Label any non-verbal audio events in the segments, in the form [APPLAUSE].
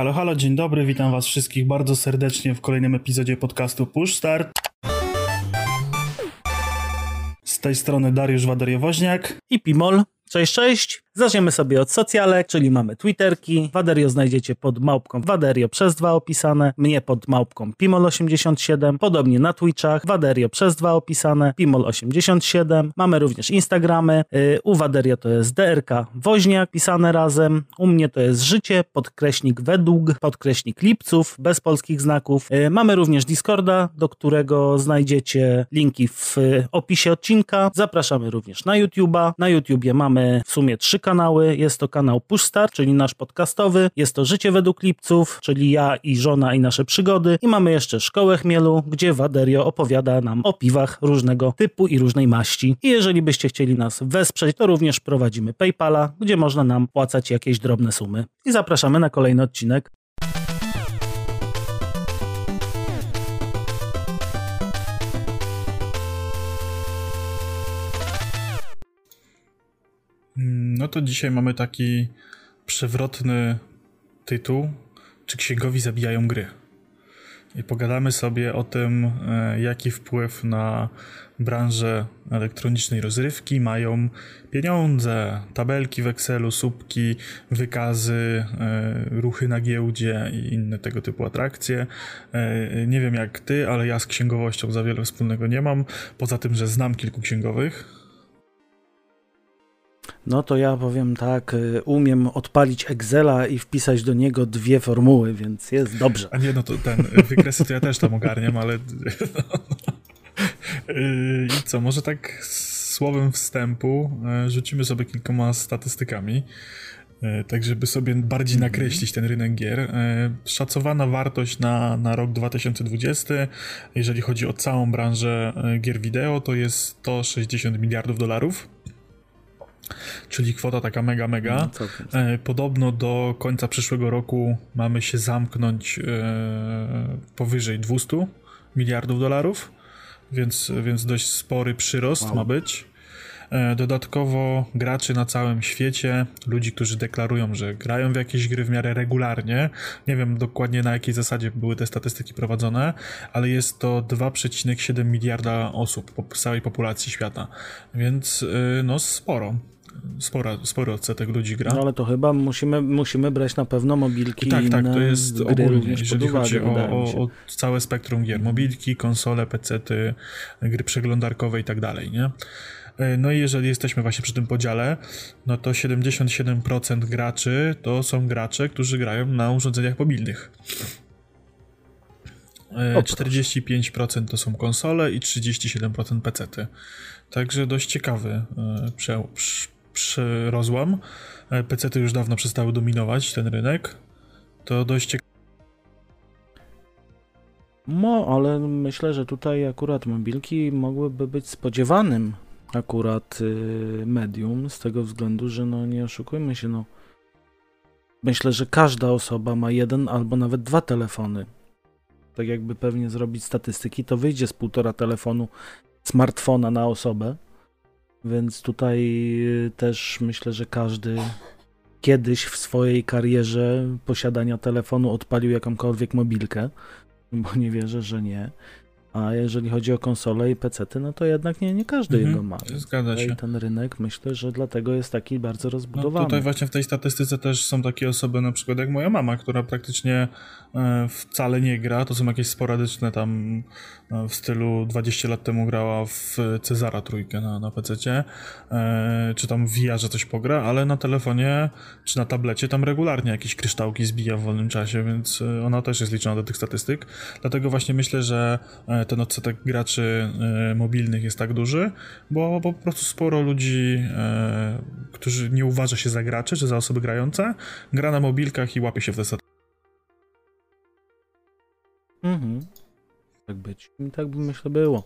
Halo, halo, dzień dobry, witam was wszystkich bardzo serdecznie w kolejnym epizodzie podcastu Push Start. Z tej strony Dariusz Waderiowoźniak. I Pimol. Cześć, cześć. Zaczniemy sobie od socjalek, czyli mamy Twitterki. Waderio znajdziecie pod małpką Waderio przez dwa opisane, mnie pod małpką Pimol87, podobnie na Twitchach, Waderio przez dwa opisane, Pimol87. Mamy również Instagramy, yy, u Waderio to jest DRK Woźniak, pisane razem, u mnie to jest Życie, podkreśnik według, podkreśnik lipców, bez polskich znaków. Yy, mamy również Discorda, do którego znajdziecie linki w opisie odcinka. Zapraszamy również na YouTube'a. Na YouTubie mamy w sumie trzy kanały. Jest to kanał Push Start, czyli nasz podcastowy. Jest to Życie według Lipców, czyli ja i żona i nasze przygody. I mamy jeszcze Szkołę Chmielu, gdzie Waderio opowiada nam o piwach różnego typu i różnej maści. I jeżeli byście chcieli nas wesprzeć, to również prowadzimy PayPala, gdzie można nam płacać jakieś drobne sumy. I zapraszamy na kolejny odcinek. No to dzisiaj mamy taki przewrotny tytuł, czy księgowi zabijają gry. I pogadamy sobie o tym, e, jaki wpływ na branżę elektronicznej rozrywki mają pieniądze, tabelki w Excelu, słupki, wykazy, e, ruchy na giełdzie i inne tego typu atrakcje. E, nie wiem jak ty, ale ja z księgowością za wiele wspólnego nie mam, poza tym, że znam kilku księgowych no to ja powiem tak, y, umiem odpalić Excela i wpisać do niego dwie formuły, więc jest dobrze. A nie, no to ten, wykresy to ja też tam ogarniam, ale... Y, I co, może tak słowem wstępu y, rzucimy sobie kilkoma statystykami, tak żeby sobie bardziej mhm. nakreślić ten rynek gier. Szacowana wartość na, na rok 2020, jeżeli chodzi o całą branżę gier wideo, to jest 160 miliardów dolarów czyli kwota taka mega, mega. No, e, podobno do końca przyszłego roku mamy się zamknąć e, powyżej 200 miliardów dolarów, więc, więc dość spory przyrost wow. ma być. E, dodatkowo graczy na całym świecie, ludzi, którzy deklarują, że grają w jakieś gry w miarę regularnie. Nie wiem dokładnie na jakiej zasadzie były te statystyki prowadzone, ale jest to 2,7 miliarda osób w całej populacji świata, więc no sporo spora, spory odsetek ludzi gra. No ale to chyba musimy, musimy brać na pewno mobilki Tak, tak, to jest ogólnie, jeżeli chodzi o, o, o, całe spektrum gier. Mobilki, konsole, pecety, gry przeglądarkowe i tak dalej, nie? E, no i jeżeli jesteśmy właśnie przy tym podziale, no to 77% graczy to są gracze, którzy grają na urządzeniach mobilnych. 45% e, to są konsole i 37% pecety. Także dość ciekawy e, prze, przy rozłam. E, PC-ty już dawno przestały dominować ten rynek. To dość ciekawe. No, ale myślę, że tutaj akurat mobilki mogłyby być spodziewanym akurat y, medium, z tego względu, że no nie oszukujmy się, no myślę, że każda osoba ma jeden albo nawet dwa telefony. Tak jakby pewnie zrobić statystyki, to wyjdzie z półtora telefonu smartfona na osobę. Więc tutaj y, też myślę, że każdy kiedyś w swojej karierze posiadania telefonu odpalił jakąkolwiek mobilkę, bo nie wierzę, że nie. A jeżeli chodzi o konsole i PC, no to jednak nie, nie każdy mhm, jego ma. Zgadza się. I ten rynek myślę, że dlatego jest taki bardzo rozbudowany. No tutaj właśnie w tej statystyce też są takie osoby, na przykład jak moja mama, która praktycznie e, wcale nie gra. To są jakieś sporadyczne tam e, w stylu 20 lat temu grała w Cezara trójkę na, na PC, e, czy tam w VR, coś pogra, ale na telefonie czy na tablecie tam regularnie jakieś kryształki zbija w wolnym czasie, więc ona też jest liczona do tych statystyk. Dlatego właśnie myślę, że ten odsetek graczy e, mobilnych jest tak duży, bo, po prostu sporo ludzi, e, którzy nie uważa się za graczy czy za osoby grające, gra na mobilkach i łapie się w te. Mhm. Tak być. Tak by myślę było.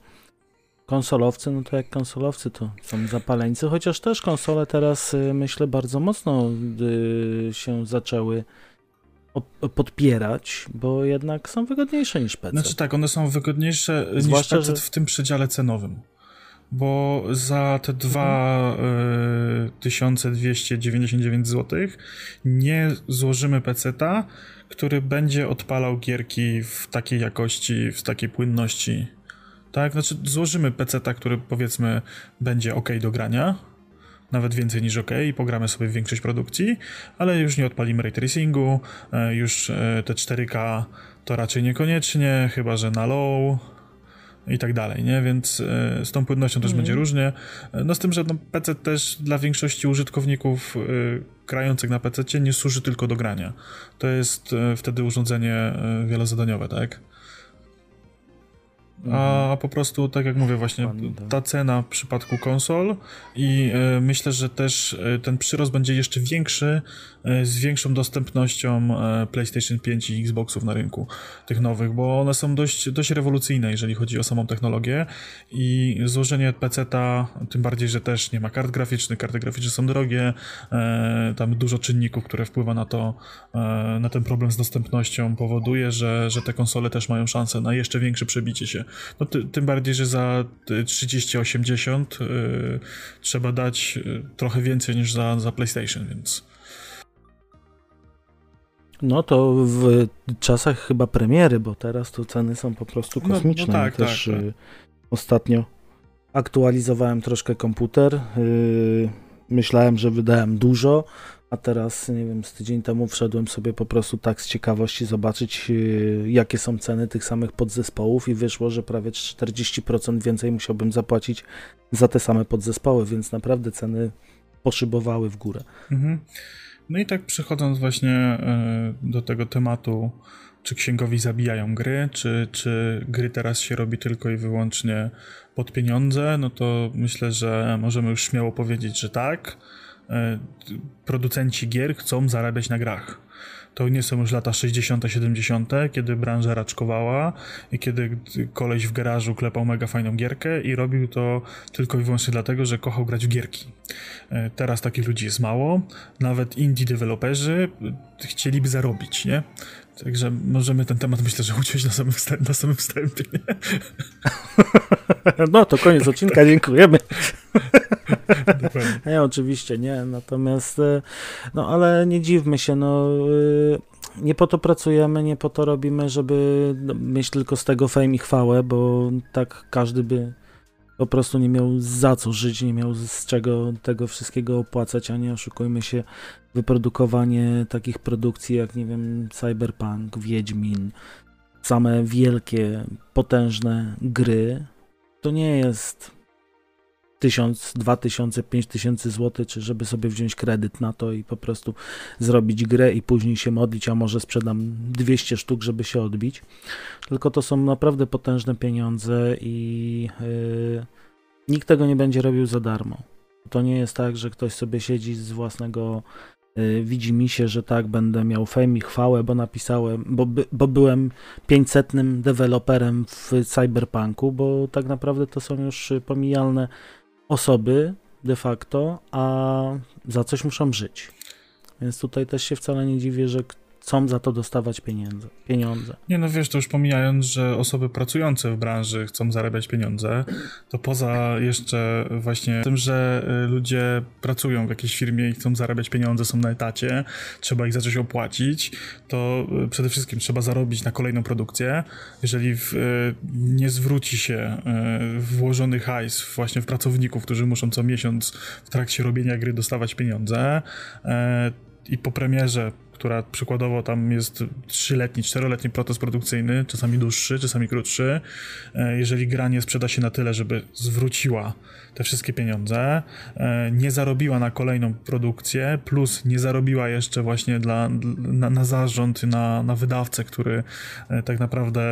Konsolowcy, no to jak konsolowcy to są zapaleńcy, chociaż też konsole teraz y, myślę bardzo mocno y, się zaczęły podpierać, bo jednak są wygodniejsze niż PC. Znaczy tak, one są wygodniejsze Zwłaszcza, niż PC że... w tym przedziale cenowym. bo za te 2299 zł nie złożymy peceta, który będzie odpalał gierki w takiej jakości, w takiej płynności. Tak, znaczy złożymy peceta, który powiedzmy będzie ok do grania, nawet więcej niż ok i pogramy sobie w większość produkcji, ale już nie odpalimy ray tracingu, e, już e, te 4K to raczej niekoniecznie, chyba że na low i tak dalej, nie? Więc e, z tą płynnością też mm. będzie różnie. No z tym, że no, PC też dla większości użytkowników grających na PC nie służy tylko do grania. To jest wtedy urządzenie wielozadaniowe, tak? A mhm. po prostu, tak jak mówię, właśnie tak. ta cena w przypadku konsol i e, myślę, że też e, ten przyrost będzie jeszcze większy e, z większą dostępnością PlayStation 5 i Xboxów na rynku tych nowych, bo one są dość, dość rewolucyjne, jeżeli chodzi o samą technologię i złożenie PC-ta, tym bardziej, że też nie ma kart graficznych, karty graficzne są drogie, tam dużo czynników, które wpływa na to, na ten problem z dostępnością powoduje, że, że te konsole też mają szansę na jeszcze większe przebicie się no, ty, tym bardziej, że za 3080 y, trzeba dać y, trochę więcej niż za, za PlayStation, więc. No to w czasach chyba premiery, bo teraz to ceny są po prostu kosmiczne. No, no tak, też tak, tak. Ostatnio aktualizowałem troszkę komputer. Myślałem, że wydałem dużo, a teraz, nie wiem, z tydzień temu wszedłem sobie po prostu tak z ciekawości zobaczyć, yy, jakie są ceny tych samych podzespołów i wyszło, że prawie 40% więcej musiałbym zapłacić za te same podzespoły, więc naprawdę ceny poszybowały w górę. Mhm. No i tak przechodząc właśnie yy, do tego tematu, czy księgowi zabijają gry, czy, czy gry teraz się robi tylko i wyłącznie pod pieniądze, no to myślę, że możemy już śmiało powiedzieć, że tak producenci gier chcą zarabiać na grach. To nie są już lata 60., 70., kiedy branża raczkowała i kiedy koleś w garażu klepał mega fajną gierkę i robił to tylko i wyłącznie dlatego, że kochał grać w gierki. E, teraz takich ludzi jest mało. Nawet indie deweloperzy chcieliby zarobić, nie? Także możemy ten temat myślę, że uciąć na samym, wstępie, na samym wstępie. [LAUGHS] No to koniec odcinka, dziękujemy. [LAUGHS] Nie, oczywiście nie, natomiast e, no ale nie dziwmy się, no e, nie po to pracujemy, nie po to robimy, żeby no, mieć tylko z tego fame i chwałę, bo tak każdy by po prostu nie miał za co żyć, nie miał z czego tego wszystkiego opłacać, a nie oszukujmy się, wyprodukowanie takich produkcji jak, nie wiem, Cyberpunk, Wiedźmin, same wielkie, potężne gry, to nie jest 1000, 2000, 5000 zł, czy żeby sobie wziąć kredyt na to i po prostu zrobić grę i później się modlić, a może sprzedam 200 sztuk, żeby się odbić. Tylko to są naprawdę potężne pieniądze i yy, nikt tego nie będzie robił za darmo. To nie jest tak, że ktoś sobie siedzi z własnego yy, widzi mi się, że tak, będę miał fame i chwałę, bo napisałem, bo, by, bo byłem 500 deweloperem w Cyberpunku, bo tak naprawdę to są już pomijalne osoby de facto, a za coś muszą żyć. Więc tutaj też się wcale nie dziwię, że chcą za to dostawać pieniądze. pieniądze. Nie no wiesz, to już pomijając, że osoby pracujące w branży chcą zarabiać pieniądze, to poza jeszcze właśnie tym, że y, ludzie pracują w jakiejś firmie i chcą zarabiać pieniądze, są na etacie, trzeba ich zacząć opłacić, to y, przede wszystkim trzeba zarobić na kolejną produkcję. Jeżeli w, y, nie zwróci się włożony hajs właśnie w pracowników, którzy muszą co miesiąc w trakcie robienia gry dostawać pieniądze, i po premierze która przykładowo tam jest trzyletni, czteroletni proces produkcyjny, czasami dłuższy, czasami krótszy. E, jeżeli gra nie sprzeda się na tyle, żeby zwróciła te wszystkie pieniądze, e, nie zarobiła na kolejną produkcję, plus nie zarobiła jeszcze właśnie dla, na, na zarząd, na, na wydawcę, który e, tak naprawdę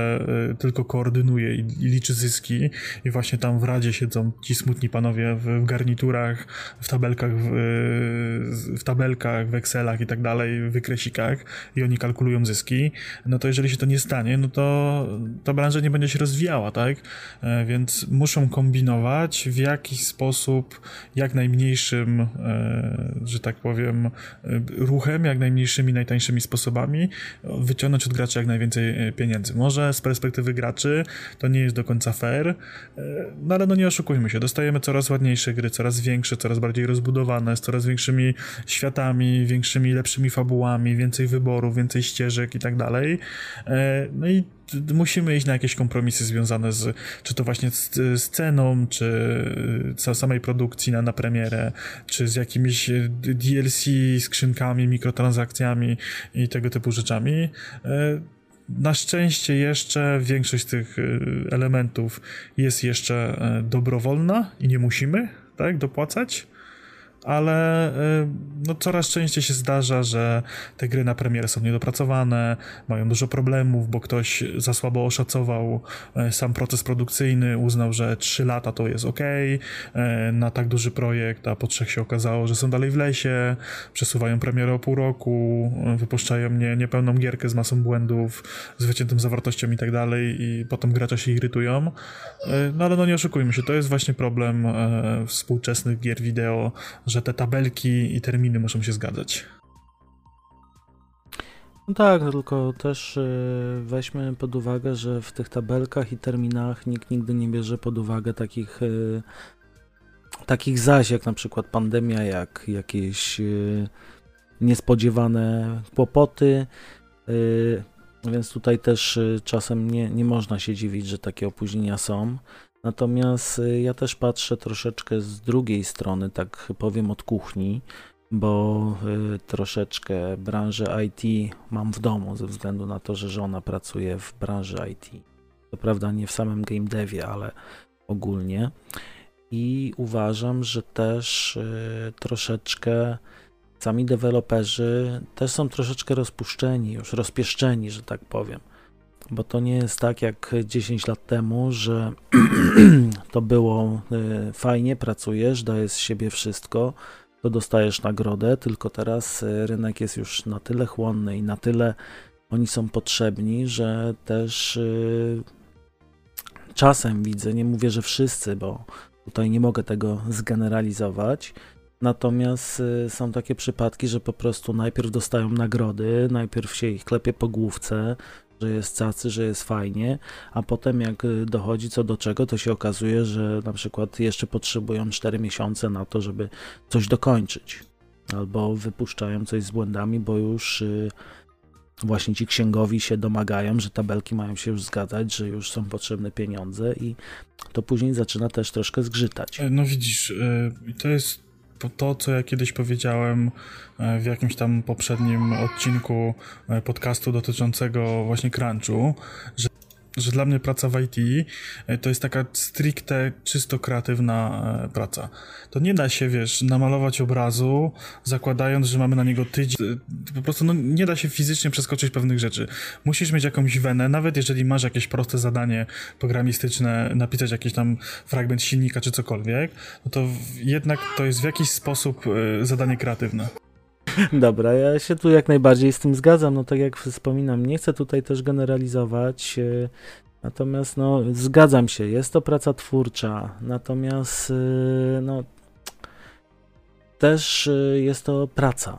tylko koordynuje i, i, liczy zyski i właśnie tam w radzie siedzą ci smutni panowie w, w garniturach, w tabelkach, w, w tabelkach, w Excelach i tak dalej, wykry kresikach i oni kalkulują zyski, no to jeżeli się to nie stanie, no to ta branża nie będzie się rozwijała, tak? E, więc muszą kombinować w jakiś sposób, jak najmniejszym, e, że tak powiem, ruchem, jak najmniejszymi, najtańszymi sposobami wyciągnąć od graczy jak najwięcej pieniędzy. Może z perspektywy graczy to nie jest do końca fair, no ale no nie oszukujmy się, dostajemy coraz ładniejsze gry, coraz większe, coraz bardziej rozbudowane, z coraz większymi światami, większymi, lepszymi fabułami, więcej wyborów, więcej ścieżek i tak dalej. E, no i musimy iść na jakieś kompromisy związane z, czy to właśnie z, z ceną, czy z samej produkcji na, na premierę, czy z jakimiś DLC, skrzynkami, mikrotransakcjami i tego typu rzeczami. E, na szczęście jeszcze większość tych elementów jest jeszcze dobrowolna i nie musimy tak dopłacać ale y, no, coraz częściej się zdarza, że te gry na premierę są niedopracowane, mają dużo problemów, bo ktoś za słabo oszacował y, sam proces produkcyjny, uznał, że 3 lata to jest ok y, na tak duży projekt, a po trzech się okazało, że są dalej w lesie, przesuwają premierę o pół roku, wypuszczają nie, niepełną gierkę z masą błędów, z wyciętym zawartością i tak dalej i potem gracze się irytują. No ale no nie oszukujmy się, to jest właśnie problem współczesnych gier wideo, że te tabelki i terminy muszą się zgadzać. No tak, tylko też y, weźmy pod uwagę, że w tych tabelkach i terminach nikt nigdy nie bierze pod uwagę takich, y, takich zaś, jak na przykład pandemia, jak jakieś y, niespodziewane kłopoty. Więc tutaj też czasem nie, nie można się dziwić, że takie opóźnienia są. Natomiast y, ja też patrzę troszeczkę z drugiej strony, tak powiem od kuchni, bo y, troszeczkę branżę IT mam w domu ze względu na to, że żona pracuje w branży IT. To prawda nie w samym game devie, ale ogólnie. I uważam, że też y, troszeczkę sami deweloperzy też są troszeczkę rozpuszczeni, już rozpieszczeni, że tak powiem bo to nie jest tak jak 10 lat temu, że [CLEARS THROAT] to było y, fajnie, pracujesz, dajesz z siebie wszystko, to dostajesz nagrodę, tylko teraz y, rynek jest już na tyle chłonny i na tyle oni są potrzebni, że też y, czasem widzę, nie mówię, że wszyscy, bo tutaj nie mogę tego zgeneralizować, Natomiast są takie przypadki, że po prostu najpierw dostają nagrody, najpierw się ich klepie po główce, że jest cacy, że jest fajnie, a potem jak y, dochodzi co do czego, to się okazuje, że na przykład jeszcze potrzebują 4 miesiące na to, żeby coś dokończyć. Albo wypuszczają coś z błędami, bo już y, właśnie ci księgowi się domagają, że tabelki mają się już zgadzać, że już są potrzebne pieniądze i to później zaczyna też troszkę zgrzytać. E, no widzisz, y, to jest to, co ja kiedyś powiedziałem e, w jakimś tam poprzednim odcinku e, podcastu dotyczącego właśnie crunchu, że że dla mnie praca w IT e, to jest taka stricte, czysto kreatywna praca. To nie da się, wiesz, namalować obrazu, zakładając, że mamy na niego tydzień. Po prostu no, nie da się fizycznie przeskoczyć pewnych rzeczy. Musisz mieć jakąś wenę, nawet jeżeli masz jakieś proste zadanie programistyczne, napisać jakiś tam fragment silnika czy cokolwiek, no to jednak to jest w jakiś sposób e, zadanie kreatywne. Dobra, ja się tu jak najbardziej z tym zgadzam. No tak jak wspominam, nie chcę tutaj też generalizować. E, natomiast no, zgadzam się, jest to praca twórcza. Natomiast e, no, też e, jest to praca.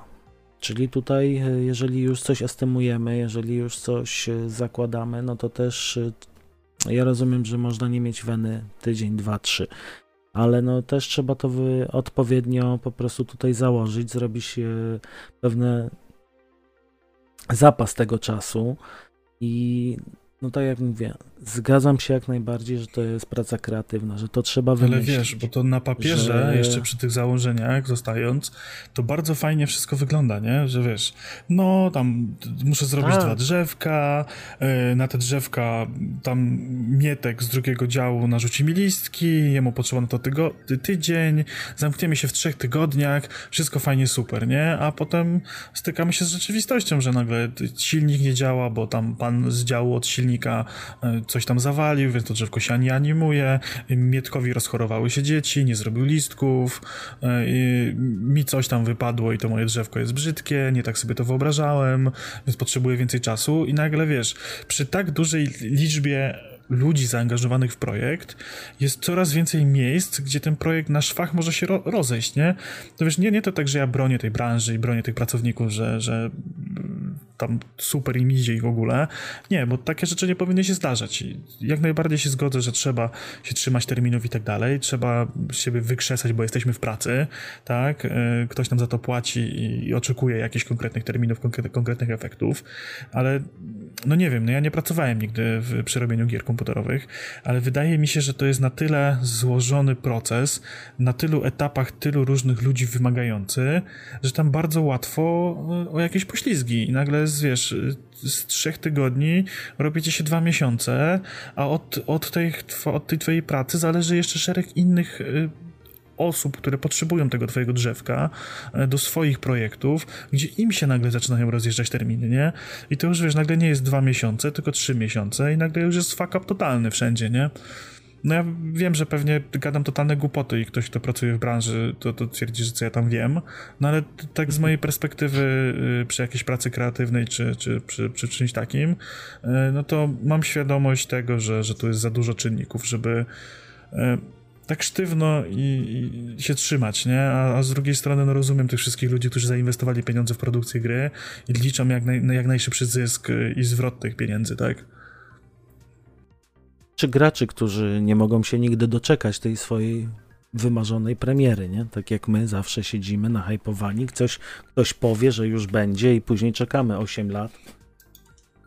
Czyli tutaj, jeżeli już coś estymujemy, jeżeli już coś zakładamy, no to też ja rozumiem, że można nie mieć weny tydzień, dwa, trzy ale no też trzeba to odpowiednio po prostu tutaj założyć, zrobić pewne zapas tego czasu. I no tak jak mówię, zgadzam się jak najbardziej, że to jest praca kreatywna, że to trzeba wymyślić. Ale wiesz, bo to na papierze, że... jeszcze przy tych założeniach zostając, to bardzo fajnie wszystko wygląda, nie? Że wiesz, no tam muszę zrobić tak. dwa drzewka, yy, na te drzewka tam Mietek z drugiego działu narzuci mi listki, jemu potrzeba na to tygo tydzień, zamkniemy się w trzech tygodniach, wszystko fajnie, super, nie? A potem stykamy się z rzeczywistością, że nagle silnik nie działa, bo tam pan z działu od silnika yy, coś tam zawalił, więc to drzewko się nie animuje, Mietkowi rozchorowały się dzieci, nie zrobił listków, mi coś tam wypadło i to moje drzewko jest brzydkie, nie tak sobie to wyobrażałem, więc potrzebuję więcej czasu. I nagle, wiesz, przy tak dużej liczbie ludzi zaangażowanych w projekt, jest coraz więcej miejsc, gdzie ten projekt, nasz fach może się ro rozejść, nie? To wiesz, nie, nie to tak, że ja bronię tej branży i bronię tych pracowników, że, że tam super im idzie i w ogóle. Nie, bo takie rzeczy nie powinny się zdarzać. Jak najbardziej się zgodzę, że trzeba się trzymać terminów i tak dalej, trzeba siebie wykrzesać, bo jesteśmy w pracy, tak? E, ktoś nam za to płaci i, oczekuje jakichś konkretnych terminów, konkretnych efektów, ale no nie wiem, no ja nie pracowałem nigdy w, przy robieniu gier komputerowych, ale wydaje mi się, że to jest na tyle złożony proces, na tylu etapach, tylu różnych ludzi wymagający, że tam bardzo łatwo o jakieś poślizgi i nagle z, wiesz, z trzech tygodni robicie się dwa miesiące, a od, od, tej, od tej twojej pracy zależy jeszcze szereg innych y, osób, które potrzebują tego twojego drzewka e, do swoich projektów, gdzie im się nagle zaczynają rozjeżdżać terminy, nie? I to już, wiesz, nagle nie jest dwa miesiące, tylko trzy miesiące i nagle już jest fuck up totalny wszędzie, nie? No ja wiem, że pewnie gadam totalne głupoty i ktoś, kto pracuje w branży, to, to twierdzi, że co ja tam wiem, no ale tak z mojej perspektywy y, przy jakiejś pracy kreatywnej czy, czy przy, przy czymś takim, y, no to mam świadomość tego, że, że tu jest za dużo czynników, żeby y, tak sztywno i, i, się trzymać, nie? A, a, z drugiej strony no rozumiem tych wszystkich ludzi, którzy zainwestowali pieniądze w produkcję gry i liczą jak, naj, jak najszybszy zysk i zwrot tych pieniędzy, tak? Czy graczy, którzy nie mogą się nigdy doczekać tej swojej wymarzonej premiery, nie? Tak jak my zawsze siedzimy na hypowani, ktoś, ktoś powie, że już będzie i później czekamy 8 lat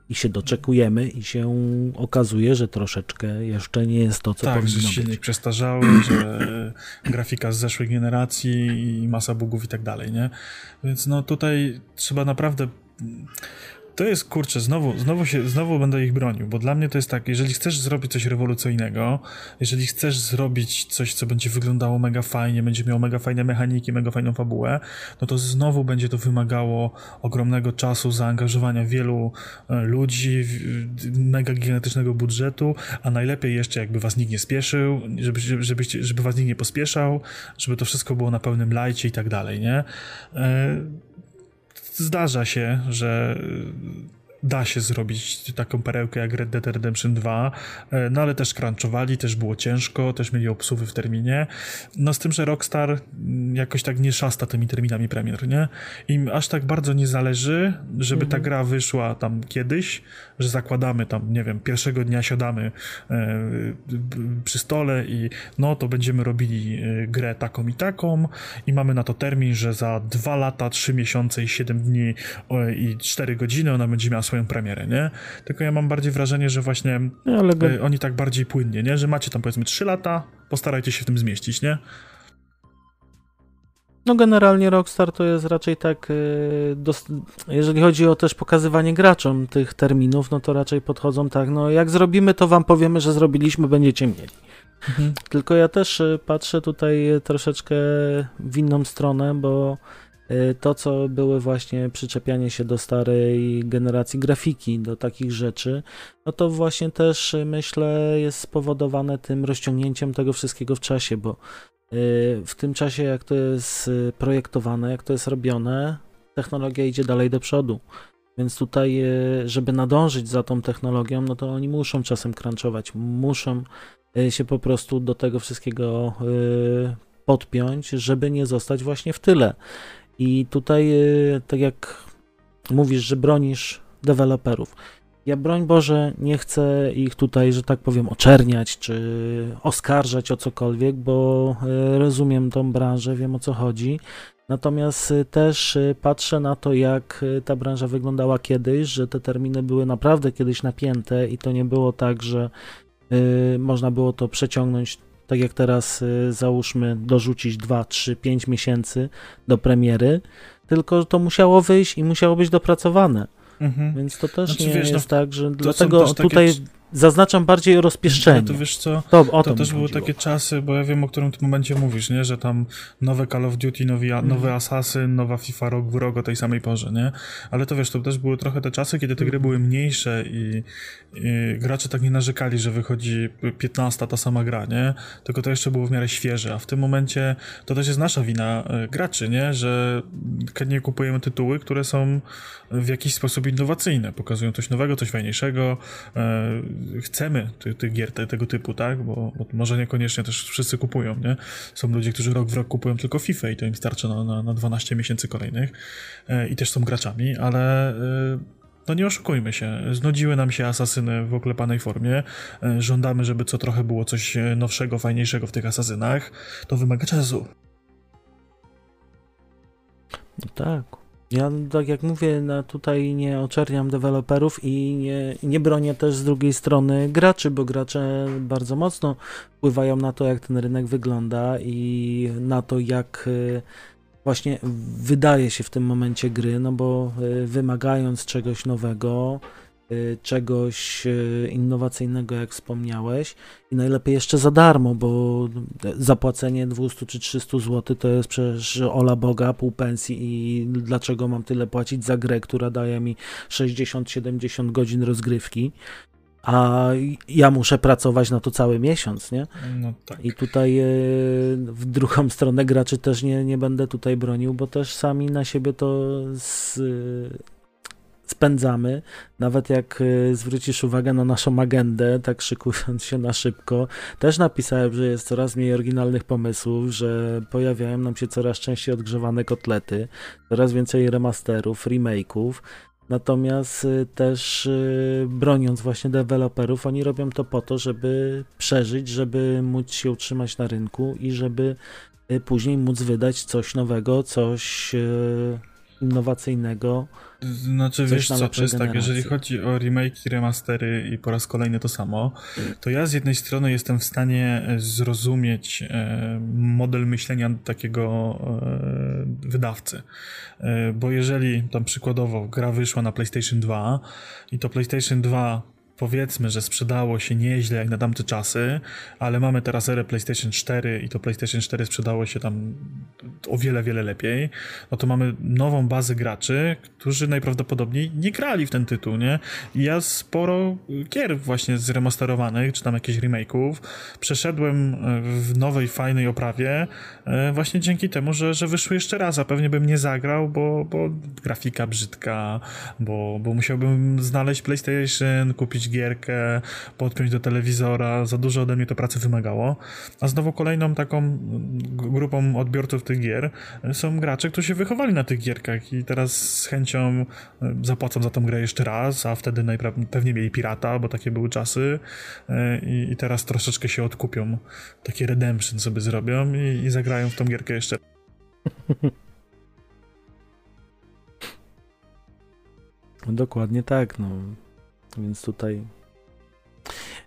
i się doczekujemy i się okazuje, że troszeczkę jeszcze nie jest to, co tak, powinno że silnik przestarzały, [CLEARS THROAT] że grafika z zeszłej generacji i masa bugów i tak dalej, nie? Więc no tutaj trzeba naprawdę to jest kurczę, znowu, znowu, się, znowu będę ich bronił, bo dla mnie to jest tak, jeżeli chcesz zrobić coś rewolucyjnego, jeżeli chcesz zrobić coś, co będzie wyglądało mega fajnie, będzie miało mega fajne mechaniki, mega fajną fabułę, no to znowu będzie to wymagało ogromnego czasu, zaangażowania wielu e, ludzi, mega gigantycznego budżetu, a najlepiej jeszcze jakby was nikt nie spieszył, żeby, żeby, żeby was nikt nie pospieszał, żeby to wszystko było na pełnym lajcie i tak dalej, nie? Zdarza się, że da się zrobić taką perełkę jak Red Dead Redemption 2, e, no ale też crunchowali, też było ciężko, też mieli obsuwy w terminie. No z tym, że Rockstar jakoś tak nie szasta tymi terminami premier, nie? Im aż tak bardzo nie zależy, żeby mhm. ta gra wyszła tam kiedyś, że zakładamy tam, nie wiem, pierwszego dnia siadamy e, przy stole i no to będziemy robili e, grę taką i taką i mamy na to termin, że za dwa lata, trzy miesiące i siedem dni o, i cztery godziny ona będzie miała swoją premierę, nie? Tylko ja mam bardziej wrażenie, że właśnie no, e, oni tak bardziej płynnie, nie? Że macie tam powiedzmy trzy lata, postarajcie się w tym zmieścić, nie? No generalnie Rockstar to jest raczej tak, y, jeżeli chodzi o też pokazywanie graczom tych terminów, no to raczej podchodzą tak, no jak zrobimy, to wam powiemy, że zrobiliśmy, będziecie mieli. Mhm. Tylko ja też y, patrzę tutaj troszeczkę w inną stronę, bo y, to, co były właśnie przyczepianie się do starej generacji grafiki, do takich rzeczy, no to właśnie też myślę jest spowodowane tym rozciągnięciem tego wszystkiego w czasie, bo Y, w tym czasie, jak to jest y, projektowane, jak to jest robione, technologia idzie dalej do przodu. Więc tutaj, y, żeby nadążyć za tą technologią, no to oni muszą czasem crunchować, muszą się po prostu do tego wszystkiego podpiąć, żeby nie zostać właśnie w tyle. I tutaj, tak jak mówisz, że bronisz deweloperów, ja broń Boże nie chcę ich tutaj, że tak powiem, oczerniać czy oskarżać o cokolwiek, bo e, rozumiem tą branżę, wiem o co chodzi. Natomiast e, też patrzę na to, jak ta branża wyglądała kiedyś, że te terminy były naprawdę kiedyś napięte i to nie było tak, że można było to przeciągnąć tak jak teraz załóżmy dorzucić 2, 3, 5 miesięcy do premiery, tylko to musiało wyjść i musiało być dopracowane. Mhm. Więc to też znaczy, nie wiesz, no, jest no, tak, że dlatego tutaj takie... zaznaczam bardziej rozpieszczenie. No to wiesz co, to, o to, to też były takie czasy, bo ja wiem, o którym w tym momencie mówisz, nie? Że tam nowe Call of Duty, nowy, Mhm. nowy Assassin, nowa FIFA rok w rok o tej samej porze, nie? Ale to wiesz, to też były trochę te czasy, kiedy te gry były mniejsze i, i gracze tak nie narzekali, że wychodzi 15 ta sama gra, nie? Tylko to jeszcze było w miarę świeże, a w tym momencie to też jest nasza wina e, graczy, nie? Że nie kupujemy tytuły, które są w jakiś sposób innowacyjne, pokazują coś nowego, coś fajniejszego. Chcemy ty, tych gier te, tego typu, tak? Bo, bo, może niekoniecznie też wszyscy kupują, nie? Są ludzie, którzy rok w rok kupują tylko FIFA i to im starczy na, na, na 12 miesięcy kolejnych e, i też są graczami, ale e, no nie oszukujmy się, znudziły nam się asasyny w oklepanej formie, e, żądamy, żeby co trochę było coś nowszego, fajniejszego w tych asasynach, to wymaga czasu. No tak. Ja, tak jak mówię, no tutaj nie oczerniam deweloperów i nie, nie bronię też z drugiej strony graczy, bo gracze bardzo mocno wpływają na to, jak ten rynek wygląda i na to, jak y, właśnie wydaje się w tym momencie gry, no bo y, wymagając czegoś nowego, czegoś innowacyjnego, jak wspomniałeś, i najlepiej jeszcze za darmo, bo zapłacenie 200 czy 300 zł to jest przecież ola Boga, pół pensji i dlaczego mam tyle płacić za grę, która daje mi 60-70 godzin rozgrywki, a ja muszę pracować na to cały miesiąc, nie? No tak. I tutaj w drugą [LAUGHS] stronę graczy też nie, nie będę tutaj bronił, bo też sami na siebie to z, spędzamy. Nawet jak y, zwrócisz uwagę na naszą agendę, tak szykując się na szybko, też napisałem, że jest coraz mniej oryginalnych pomysłów, że pojawiają nam się coraz częściej odgrzewane kotlety, coraz więcej remasterów, remake'ów. Natomiast y, też y, broniąc właśnie deweloperów, oni robią to po to, żeby przeżyć, żeby móc się utrzymać na rynku i żeby później móc wydać coś nowego, coś innowacyjnego. Znaczy, wiesz co, to jest tak, jeżeli chodzi o remake, remastery i po raz kolejny to samo, to ja z jednej strony jestem w stanie zrozumieć e, model myślenia takiego e, wydawcy, e, bo jeżeli tam przykładowo gra wyszła na PlayStation 2 i to PlayStation 2 powiedzmy, że sprzedało się nieźle jak na tamte czasy, ale mamy teraz erę PlayStation 4 i to PlayStation 4 sprzedało się tam o wiele, wiele lepiej, no to mamy nową bazę graczy, którzy najprawdopodobniej nie grali w ten tytuł, nie? I ja sporo gier właśnie zremasterowanych, czy tam jakichś remake'ów, przeszedłem w nowej, fajnej oprawie właśnie dzięki temu, że, że wyszły jeszcze raz, a pewnie bym nie zagrał, bo, bo grafika brzydka, bo, bo musiałbym znaleźć PlayStation, kupić gierkę, podpiąć do telewizora, za dużo ode mnie to pracy wymagało. A znowu kolejną taką grupą odbiorców tych gier są gracze, którzy się wychowali na tych gierkach i teraz z chęcią zapłacą za tą grę jeszcze raz, a wtedy najpewniej mieli pirata, bo takie były czasy i, i teraz troszeczkę się odkupią. Takie redemption sobie zrobią i, i zagrają w tą gierkę jeszcze [LAUGHS] Dokładnie tak, no. Więc tutaj.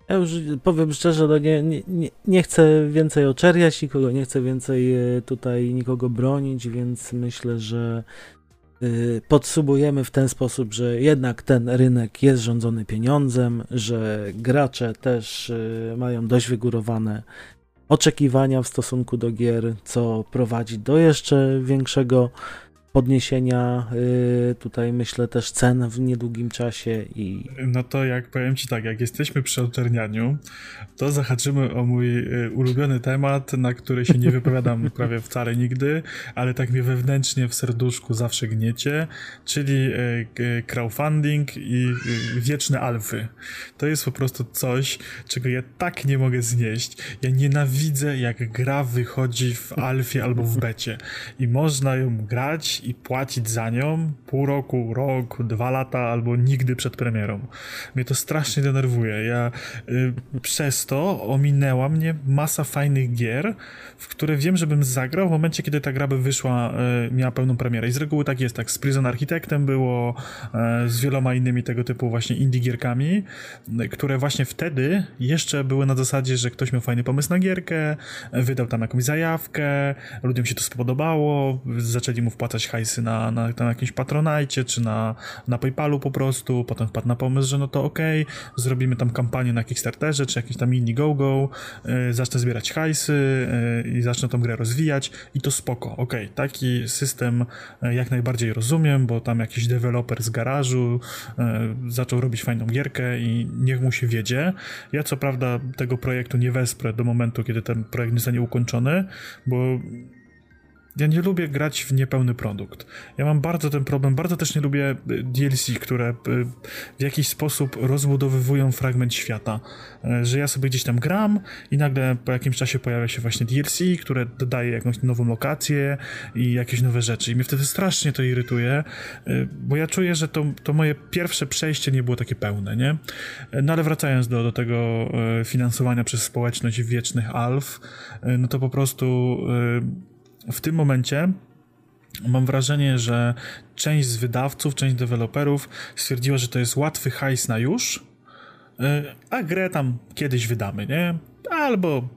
Ja już powiem szczerze, no nie, nie, nie chcę więcej oczerniać nikogo, nie chcę więcej tutaj nikogo bronić, więc myślę, że podsumujemy w ten sposób, że jednak ten rynek jest rządzony pieniądzem, że gracze też mają dość wygórowane oczekiwania w stosunku do gier, co prowadzi do jeszcze większego podniesienia y, tutaj myślę też cen w niedługim czasie i... No to jak powiem Ci tak, jak jesteśmy przy oczernianiu, to zahaczymy o mój y, ulubiony temat, na który się nie wypowiadam [LAUGHS] prawie wcale nigdy, ale tak mnie wewnętrznie w serduszku zawsze gniecie, czyli y, crowdfunding i wieczne alfy. To jest po prostu coś, czego ja tak nie mogę znieść. Ja nienawidzę jak gra wychodzi w alfie albo w becie i można ją grać i płacić za nią pół roku, rok, dwa lata albo nigdy przed premierą. Mnie to strasznie denerwuje. Ja y, przez to ominęła mnie masa fajnych gier, w które wiem, żebym zagrał w momencie, kiedy ta gra by wyszła, y, miała pełną premierę. I z reguły tak jest, tak z Prison Architektem było, y, z wieloma innymi tego typu właśnie indie gierkami, które właśnie wtedy jeszcze były na zasadzie, że ktoś miał fajny pomysł na gierkę, wydał tam jakąś zajawkę, ludziom się to spodobało, zaczęli mu wpłacać hajsy na, na, na jakimś Patronajcie, czy na, na Paypalu po prostu, potem wpadł na pomysł, że no to okej, okay, zrobimy tam kampanię na Kickstarterze, czy jakiś tam Indiegogo, yy, zacznę zbierać hajsy yy, i zacznę tą grę rozwijać i to spoko, okej, okay, taki system yy, jak najbardziej rozumiem, bo tam jakiś deweloper z garażu yy, zaczął robić fajną gierkę i niech mu się wiedzie. Ja co prawda tego projektu nie wesprę do momentu, kiedy ten projekt nie zostanie ukończony, bo ja nie lubię grać w niepełny produkt. Ja mam bardzo ten problem, bardzo też nie lubię y, DLC, które y, w jakiś sposób rozbudowywują fragment świata. Y, że ja sobie gdzieś tam gram i nagle po jakimś czasie pojawia się właśnie DLC, które dodaje jakąś nową lokację i jakieś nowe rzeczy. I mnie wtedy strasznie to irytuje, bo ja czuję, że to, to moje pierwsze przejście nie było takie pełne, nie? No ale wracając do, do tego finansowania przez społeczność wiecznych alf, no to po prostu w tym momencie mam wrażenie, że część z wydawców, część deweloperów stwierdziła, że to jest łatwy hajs na już, y, a grę tam kiedyś wydamy, nie? Albo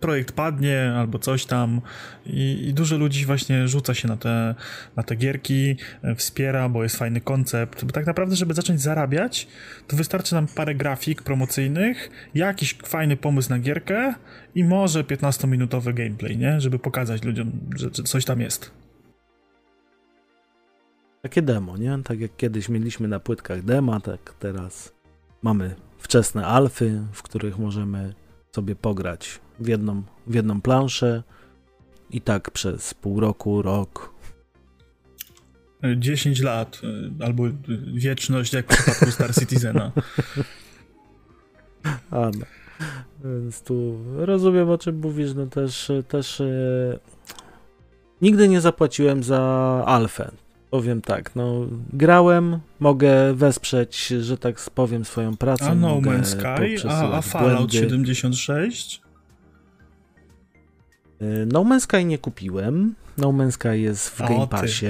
projekt padnie albo coś tam i, i, dużo ludzi właśnie rzuca się na te, na te gierki, e, wspiera, bo jest fajny koncept, bo tak naprawdę, żeby zacząć zarabiać, to wystarczy nam parę grafik promocyjnych, jakiś fajny pomysł na gierkę i może 15-minutowy gameplay, nie? Żeby pokazać ludziom, że, że coś tam jest. Takie demo, nie? Tak jak kiedyś mieliśmy na płytkach demo, tak teraz mamy wczesne alfy, w których możemy sobie pograć w jedną, w jedną planszę i tak przez pół roku, rok. 10 lat y, albo wieczność, jak w przypadku Star Citizena. [LAUGHS] A no. Więc tu rozumiem o czym mówisz, no też, też e, nigdy nie zapłaciłem za alfę. Powiem tak, no grałem, mogę wesprzeć, że tak powiem, swoją pracę. A No Man's Sky, a, a Fallout 76? Y, no Man's Sky nie kupiłem. No Man's Sky jest w Game Passie.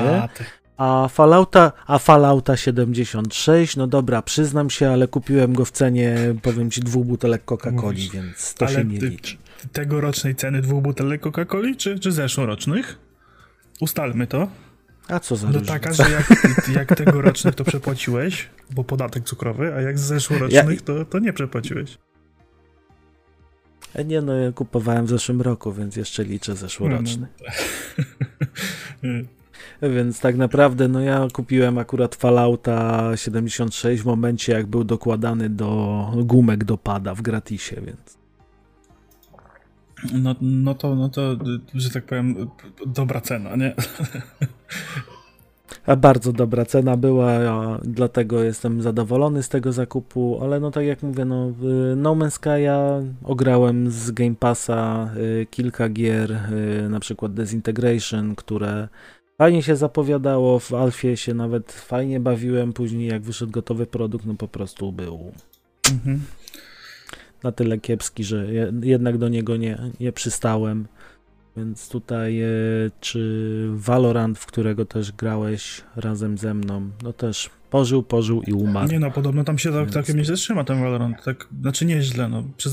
A, Fallouta, a Fallouta 76, no dobra, przyznam się, ale kupiłem go w cenie, powiem ci, dwóch butelek Coca-Coli, więc to ale się nie liczy. Tegorocznej ceny dwóch butelek Coca-Coli, czy, czy zeszłorocznych? Ustalmy to. A co za No różnica? taka, że jak, jak tegorocznych to przepłaciłeś, bo podatek cukrowy, a jak z zeszłorocznych ja... to, to nie przepłaciłeś. E, nie no, ja kupowałem w zeszłym roku, więc jeszcze liczę zeszłoroczny. No, no. [LAUGHS] więc tak naprawdę, no ja kupiłem akurat Fallouta 76 w momencie, jak był dokładany do gumek do pada w gratisie, więc. No, no, to, no to, że tak powiem, dobra cena, nie? [LAUGHS] A bardzo dobra cena była, dlatego jestem zadowolony z tego zakupu, ale no tak jak mówię, no No Man's Sky'a ograłem z Game Passa y, kilka gier, y, na przykład Desintegration, które fajnie się zapowiadało, w Alfie się nawet fajnie bawiłem, później jak wyszedł gotowy produkt, no po prostu był mhm. na tyle kiepski, że jednak do niego nie, nie przystałem. Więc tutaj, e, czy Valorant, w którego też grałeś razem ze mną, no też pożył, pożył i umarł. Nie no, podobno tam się tak, całkiem nieźle trzyma ten Valorant, tak, znaczy nieźle, no. Przyz...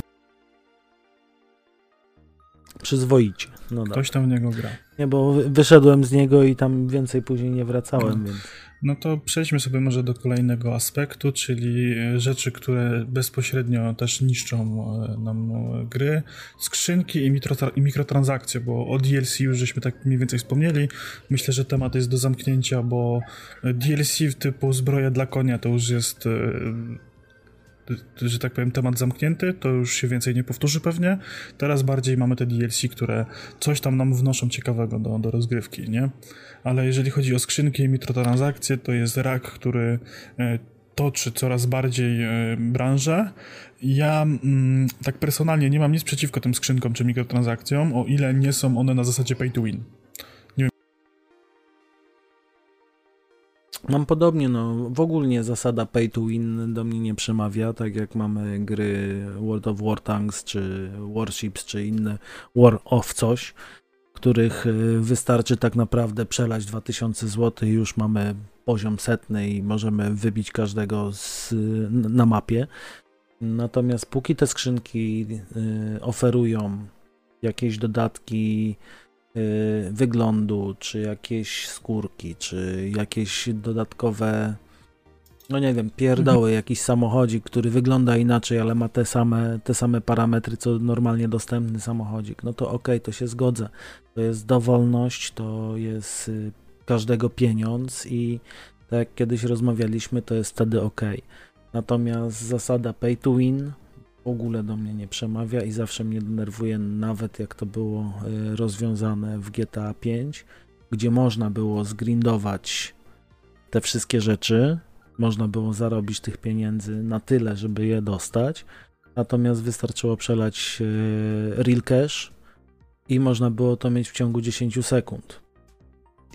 Przyzwoicie. No Ktoś tam w niego gra. Nie, bo wyszedłem z niego i tam więcej później nie wracałem, no. więc... No to przejdźmy sobie może do kolejnego aspektu, czyli e, rzeczy, które bezpośrednio też niszczą e, nam e, gry. Skrzynki i, mikrotransakcje, bo o DLC już żeśmy tak mniej więcej wspomnieli. Myślę, że temat jest do zamknięcia, bo DLC typu zbroja dla konia to już jest że tak powiem, temat zamknięty, to już się więcej nie powtórzy pewnie. Teraz bardziej mamy te DLC, które coś tam nam wnoszą ciekawego do, do rozgrywki, nie? Ale jeżeli chodzi o skrzynki i mikrotransakcje, to jest rak, który e, toczy coraz bardziej e, branżę. Ja mm, tak personalnie nie mam nic przeciwko tym skrzynkom czy mikrotransakcjom, o ile nie są one na zasadzie pay to win. Mam podobnie, no w ogóle zasada pay to win do mnie nie przemawia, tak jak mamy gry World of War Tanks, czy Warships, czy inne War of coś, których y, wystarczy tak naprawdę przelać 2000 zł już mamy poziom setny i możemy wybić każdego z, na mapie. Natomiast póki te skrzynki y, oferują jakieś dodatki, y, wyglądu, czy jakieś skórki, czy jakieś dodatkowe, no nie wiem, pierdoły, Mhm. jakiś samochodzik, który wygląda inaczej, ale ma te same, te same parametry, co normalnie dostępny samochodzik, no to okej, to się zgodzę. To jest dowolność, to jest y, każdego pieniądz i tak jak kiedyś rozmawialiśmy, to jest wtedy ok. Natomiast zasada pay to win w ogóle do mnie nie przemawia i zawsze mnie denerwuje, nawet jak to było y, rozwiązane w GTA 5, gdzie można było zgrindować te wszystkie rzeczy, można było zarobić tych pieniędzy na tyle, żeby je dostać, natomiast wystarczyło przelać y, real cash i można było to mieć w ciągu 10 sekund.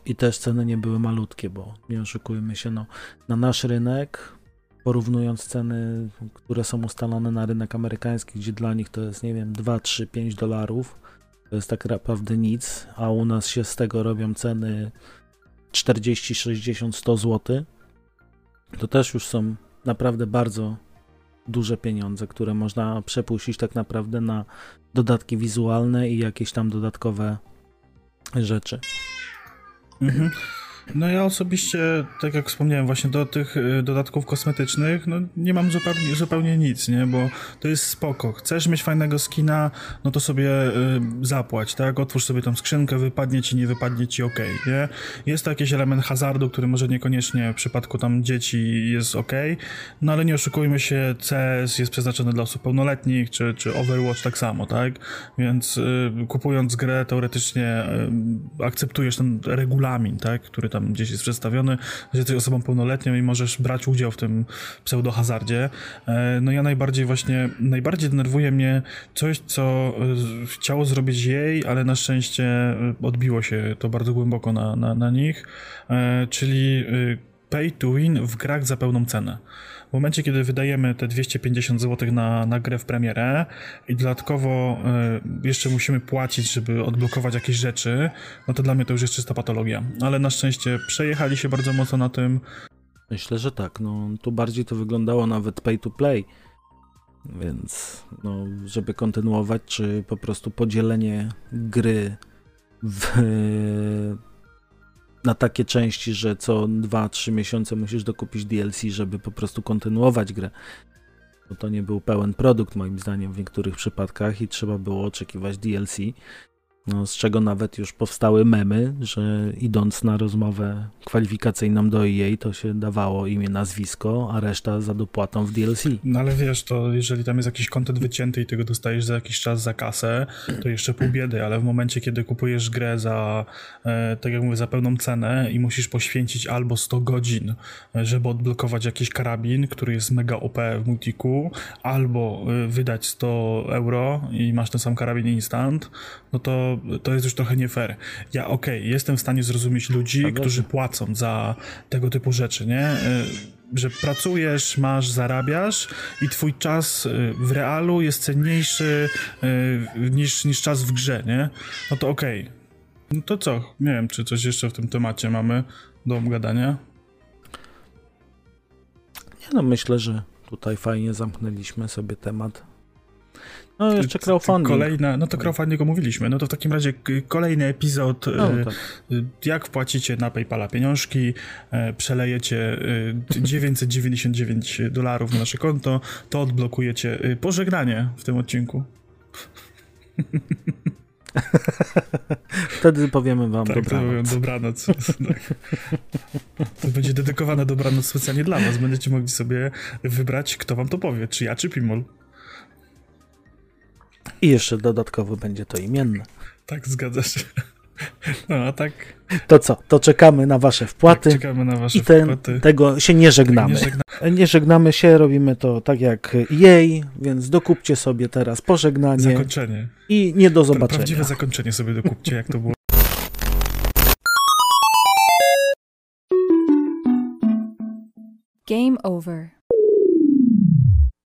I też ceny nie były malutkie, bo nie oszukujmy się, no, na nasz rynek, porównując ceny, które są ustalone na rynek amerykański, gdzie dla nich to jest, nie wiem, 2, 3, 5 dolarów, to jest tak naprawdę nic, a u nas się z tego robią ceny 40, 60, 100 zł, to też już są naprawdę bardzo duże pieniądze, które można przepuścić tak naprawdę na dodatki wizualne i jakieś tam dodatkowe rzeczy. Mhm. No ja osobiście, tak jak wspomniałem, właśnie do tych y, dodatków kosmetycznych, no nie mam zupełnie, zupełnie nic, nie, bo to jest spoko. Chcesz mieć fajnego skina, no to sobie y, zapłać, tak, otwórz sobie tam skrzynkę, wypadnie ci, nie wypadnie ci, okej, nie. Jest to jakiś element hazardu, który może niekoniecznie w przypadku tam dzieci jest okej, no ale nie oszukujmy się, CS jest przeznaczony dla osób pełnoletnich, czy, czy Overwatch tak samo, tak, więc y, kupując grę teoretycznie y, akceptujesz ten regulamin, tak, który tam gdzieś jest przedstawiony, że jesteś osobą pełnoletnią i możesz brać udział w tym pseudohazardzie. E, No ja najbardziej właśnie, najbardziej denerwuje mnie coś, co e, chciało zrobić jej, ale na szczęście e, odbiło się to bardzo głęboko na, na, na nich, czyli pay to win w grach za pełną cenę. W momencie, kiedy wydajemy te 250 zł na, na grę w premierę i dodatkowo y, jeszcze musimy płacić, żeby odblokować jakieś rzeczy, no to dla mnie to już jest czysta patologia. Ale na szczęście przejechali się bardzo mocno na tym. Myślę, że tak. No, tu bardziej to wyglądało nawet pay to play. Więc, no, żeby kontynuować, czy po prostu podzielenie gry w, na takie części, że co 2-3 miesiące musisz dokupić DLC, żeby po prostu kontynuować grę. Bo to nie był pełen produkt, moim zdaniem, w niektórych przypadkach i trzeba było oczekiwać DLC. No, z czego nawet już powstały memy, że idąc na rozmowę kwalifikacyjną do EA, to się dawało imię, nazwisko, a reszta za dopłatą w DLC. No ale wiesz, to jeżeli tam jest jakiś kontent wycięty i tego dostajesz za jakiś czas za kasę, to jeszcze pół biedy, ale w momencie, kiedy kupujesz grę za, e, tak jak mówię, za pełną cenę i musisz poświęcić albo 100 godzin, e, żeby odblokować jakiś karabin, który jest mega OP w multiku, albo e, wydać 100 euro i masz ten sam karabin instant, no to to jest już trochę nie fair. Ja okej, jestem w stanie zrozumieć ludzi, się. którzy płacą za tego typu rzeczy, nie? E, Że pracujesz, masz, zarabiasz i twój czas e, w realu jest cenniejszy e, niż, niż czas w grze, nie? No to okej. No to co? Nie wiem, czy coś jeszcze w tym temacie mamy do obgadania. Nie no, myślę, że tutaj fajnie zamknęliśmy sobie temat. No jeszcze crowdfunding. Kolejna, no to crowdfunding omówiliśmy. No to w takim razie kolejny epizod. No, e, tak. Y, Jak wpłacicie na PayPala pieniążki, e, przelejecie y, 999 dolarów na nasze konto, to odblokujecie pożegnanie w tym odcinku. [LAUGHS] Wtedy powiemy wam Tak, dobranoc. dobranoc. Tak. [LAUGHS] To będzie dedykowane dobranoc specjalnie dla was. Będziecie mogli sobie wybrać, kto wam to powie, czy ja, czy Pimol. I jeszcze dodatkowo będzie to imienne. Tak, zgadza się. [LAUGHS] No, a tak, To co? To czekamy na wasze wpłaty. tak czekamy na wasze I ten, wpłaty. tego się nie żegnamy. Nie żegna- Nie żegnamy się, robimy to tak jak jej, więc dokupcie sobie teraz pożegnanie Zakończenie. i nie do zobaczenia. Prawdziwe zakończenie sobie dokupcie, jak to było. Game over.